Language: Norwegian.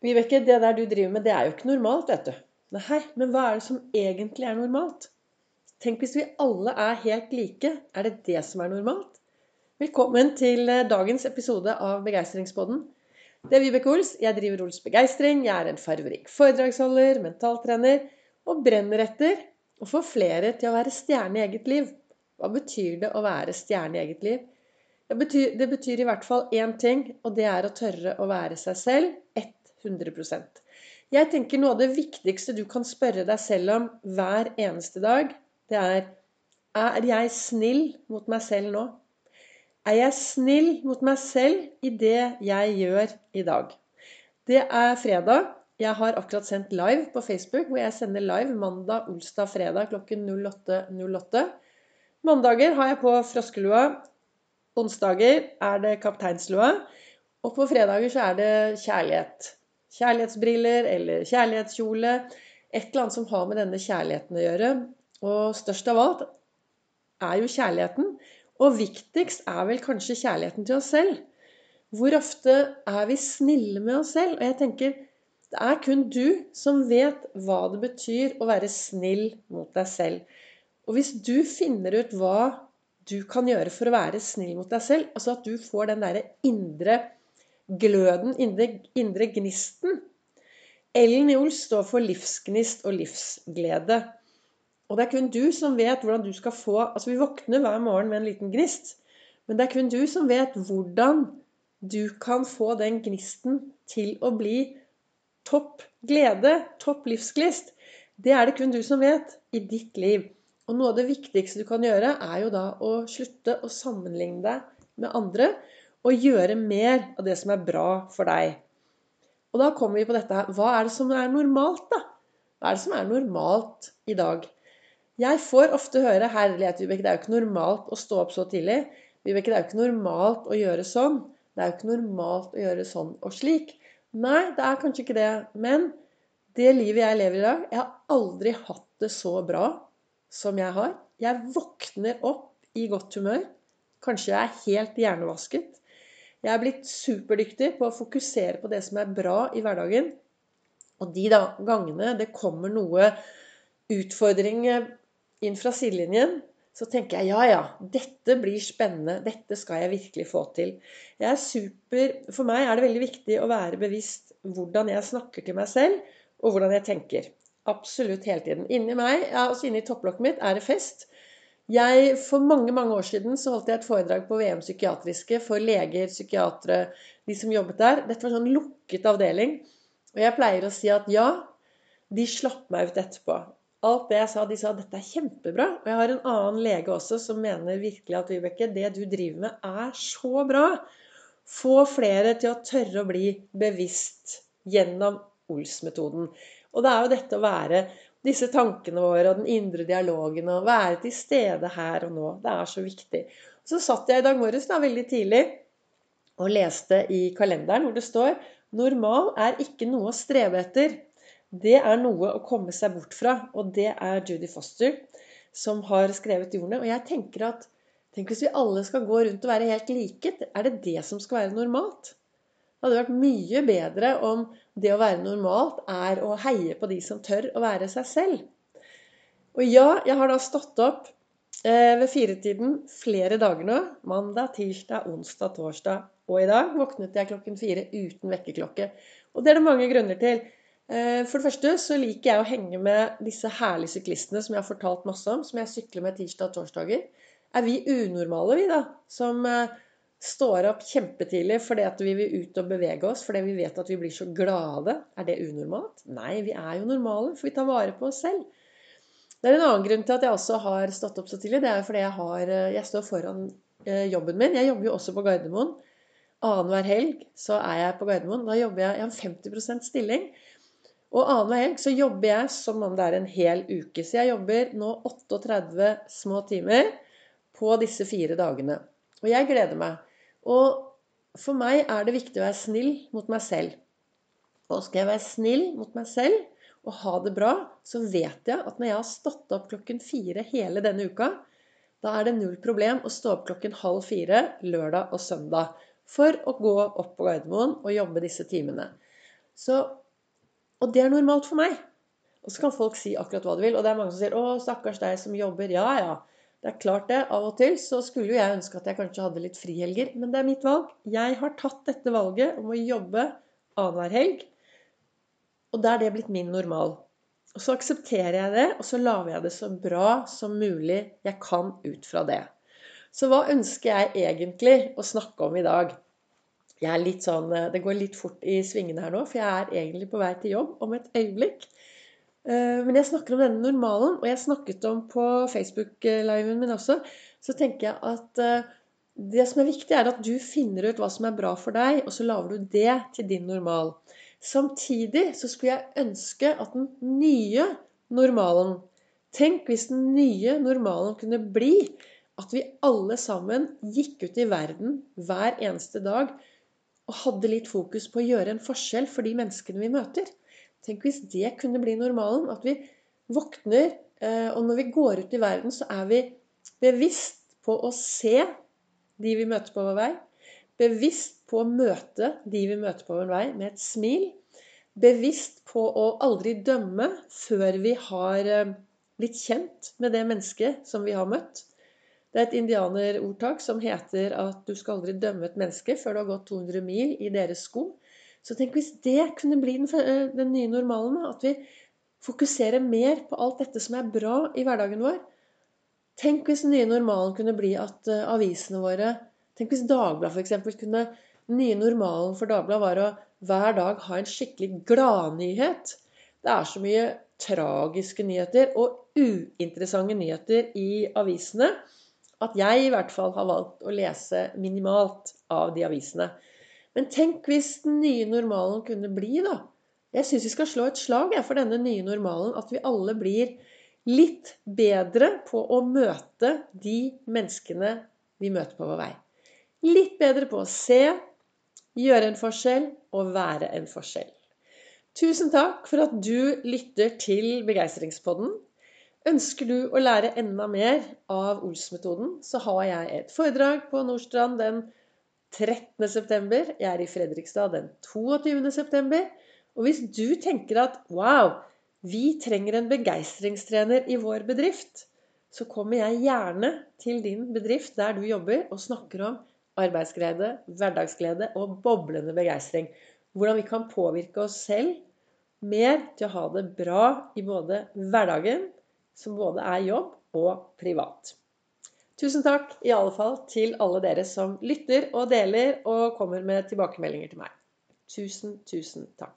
Vibeke, det der du driver med, det er jo ikke normalt, vet du. Nei, men hva er det som egentlig er normalt? Tenk hvis vi alle er helt like. Er det det som er normalt? Velkommen til eh, dagens episode av Begeistringspodden. Det er Vibeke Ols. Jeg driver Ols Begeistring. Jeg er en farverik foredragsholder, mentaltrener og brenner etter å få flere til å være stjerne i eget liv. Hva betyr det å være stjerne i eget liv? Det betyr, det betyr i hvert fall én ting, og det er å tørre å være seg selv 100 Jeg tenker noe av det viktigste du kan spørre deg selv om hver eneste dag, det er Er jeg snill mot meg selv nå? Er jeg snill mot meg selv i det jeg gjør i dag? Det er fredag. Jeg har akkurat sendt live på Facebook, hvor jeg sender live mandag, olsdag, fredag klokken 08.08. 08. Mandager har jeg på froskelua. Onsdager er det kapteinslua. Og på fredager så er det kjærlighet kjærlighetsbriller eller kjærlighetskjole. Et eller annet som har med denne kjærligheten å gjøre. Og størst av alt er jo kjærligheten. Og viktigst er vel kanskje kjærligheten til oss selv. Hvor ofte er vi snille med oss selv? Og jeg tenker det er kun du som vet hva det betyr å være snill mot deg selv. Og hvis du finner ut hva du kan gjøre for å være snill mot deg selv, altså at du får den derre indre gløden, indre, indre gnisten. Ellen Ols står for livsgnist og livsglede. Og det er kun du som vet hvordan du skal få Altså, vi våkner hver morgen med en liten gnist. Men det er kun du som vet hvordan du kan få den gnisten til å bli topp glede, topp livsglist. Det er det kun du som vet i ditt liv. Og noe av det viktigste du kan gjøre, er jo da å slutte å sammenligne deg med andre og gjøre mer av det som er bra for deg. Og da kommer vi på dette her. Hva er det som er normalt, da? Hva er det som er normalt i dag? Jeg får ofte høre 'Herlighet, Vibeke, det er jo ikke normalt å stå opp så tidlig'. Vibeke, det er jo ikke normalt å gjøre sånn. Det er jo ikke normalt å gjøre sånn og slik. Nei, det er kanskje ikke det. Men det livet jeg lever i dag Jeg har aldri hatt det så bra som jeg har. Jeg våkner opp i godt humør. Kanskje jeg er helt hjernevasket. Jeg er blitt superdyktig på å fokusere på det som er bra i hverdagen. Og de da, gangene det kommer noe utfordring inn fra sidelinjen, så tenker jeg ja, ja, dette blir spennende. Dette skal jeg virkelig få til. Jeg er super, For meg er det veldig viktig å være bevisst hvordan jeg snakker til meg selv, og hvordan jeg tenker. Absolutt hele tiden. Inni meg, ja, altså inni topplokket mitt, er det fest. Jeg, For mange mange år siden så holdt jeg et foredrag på VM psykiatriske for leger, psykiatere, de som jobbet der. Dette var en sånn lukket avdeling. Og jeg pleier å si at ja, de slapp meg ut etterpå. Alt det jeg sa, de sa dette er kjempebra. Og jeg har en annen lege også som mener virkelig at Vibeke, det du driver med, er så bra. Få flere til å tørre å bli bevisst gjennom Ols-metoden. Og det er jo dette å være disse tankene våre og den indre dialogen og være til stede her og nå. Det er så viktig. Så satt jeg i dag morges da, veldig tidlig og leste i kalenderen hvor det står Normal er ikke noe å streve etter. Det er noe å komme seg bort fra. Og det er Judy Foster som har skrevet de ordene. Og jeg tenker at Tenk hvis vi alle skal gå rundt og være helt like. Er det det som skal være normalt? Det hadde vært mye bedre om det å være normalt er å heie på de som tør å være seg selv. Og ja, jeg har da stått opp eh, ved firetiden flere dager nå. Mandag, tirsdag, onsdag, torsdag. Og i dag våknet jeg klokken fire uten vekkerklokke. Og det er det mange grunner til. Eh, for det første så liker jeg å henge med disse herlige syklistene som jeg har fortalt masse om, som jeg sykler med tirsdag og torsdager. Er vi unormale, vi, da? Som eh, står opp kjempetidlig fordi at vi vil ut og bevege oss fordi vi vet at vi blir så glade. Er det unormalt? Nei, vi er jo normale, for vi tar vare på oss selv. Det er en annen grunn til at jeg også har stått opp så tidlig. Det er fordi jeg, har, eh, jeg står foran eh, jobben min. Jeg jobber jo også på Gardermoen. Annenhver helg så er jeg på Gardermoen. Da jobber jeg, jeg har 50% stilling. Og annenhver helg så jobber jeg som om det er en hel uke. Så jeg jobber nå 38 små timer på disse fire dagene. Og jeg gleder meg. Og for meg er det viktig å være snill mot meg selv. Og skal jeg være snill mot meg selv og ha det bra, så vet jeg at når jeg har stått opp klokken fire hele denne uka, da er det null problem å stå opp klokken halv fire lørdag og søndag for å gå opp på Gardermoen og jobbe disse timene. Så, og det er normalt for meg. Og så kan folk si akkurat hva de vil. Og det er mange som sier 'Å, stakkars deg som jobber'. Ja, ja. Det er klart det. Av og til så skulle jo jeg ønske at jeg kanskje hadde litt frihelger. Men det er mitt valg. Jeg har tatt dette valget om å jobbe annenhver helg. Og da er det blitt min normal. Og så aksepterer jeg det, og så lager jeg det så bra som mulig jeg kan ut fra det. Så hva ønsker jeg egentlig å snakke om i dag? Jeg er litt sånn, Det går litt fort i svingene her nå, for jeg er egentlig på vei til jobb om et øyeblikk. Eh, men jeg snakker om denne normalen, og jeg snakket om på Facebook-liven min også, så tenker jeg at eh, det som er viktig, er at du finner ut hva som er bra for deg, og så lager du det til din normal. Samtidig så skulle jeg ønske at den nye normalen Tenk hvis den nye normalen kunne bli at vi alle sammen gikk ut i verden hver eneste dag og hadde litt fokus på å gjøre en forskjell for de menneskene vi møter. Tenk hvis det kunne bli normalen. At vi våkner, eh, og når vi går ut i verden, så er vi bevisst på å se de vi møter på vår vei. Bevisst på å møte de vi møter på vår vei, med et smil. Bevisst på å aldri dømme før vi har eh, blitt kjent med det mennesket som vi har møtt. Det er et indianerordtak som heter at du skal aldri dømme et menneske før du har gått 200 mil i deres sko. Så tenk hvis det kunne bli den, eh, den nye normalen. At vi fokuserer mer på alt dette som er bra i hverdagen vår. Tenk hvis den nye normalen kunne bli at uh, avisene våre Tenk hvis Dagbladet f.eks. kunne Den nye normalen for Dagbladet var å hver dag ha en skikkelig gladnyhet. Det er så mye tragiske nyheter og uinteressante nyheter i avisene at jeg i hvert fall har valgt å lese minimalt av de avisene. Men tenk hvis den nye normalen kunne bli, da. Jeg syns vi skal slå et slag for denne nye normalen. At vi alle blir litt bedre på å møte de menneskene vi møter på vår vei. Litt bedre på å se, gjøre en forskjell og være en forskjell. Tusen takk for at du lytter til Begeistringspodden. Ønsker du å lære enda mer av Ols-metoden, så har jeg et foredrag på Nordstrand den 13.9. Jeg er i Fredrikstad den 22.9. Og hvis du tenker at wow, vi trenger en begeistringstrener i vår bedrift, så kommer jeg gjerne til din bedrift der du jobber, og snakker om arbeidsglede, hverdagsglede og boblende begeistring. Hvordan vi kan påvirke oss selv mer til å ha det bra i både hverdagen, som både er jobb, og privat. Tusen takk i alle fall til alle dere som lytter og deler og kommer med tilbakemeldinger til meg. Tusen, tusen takk.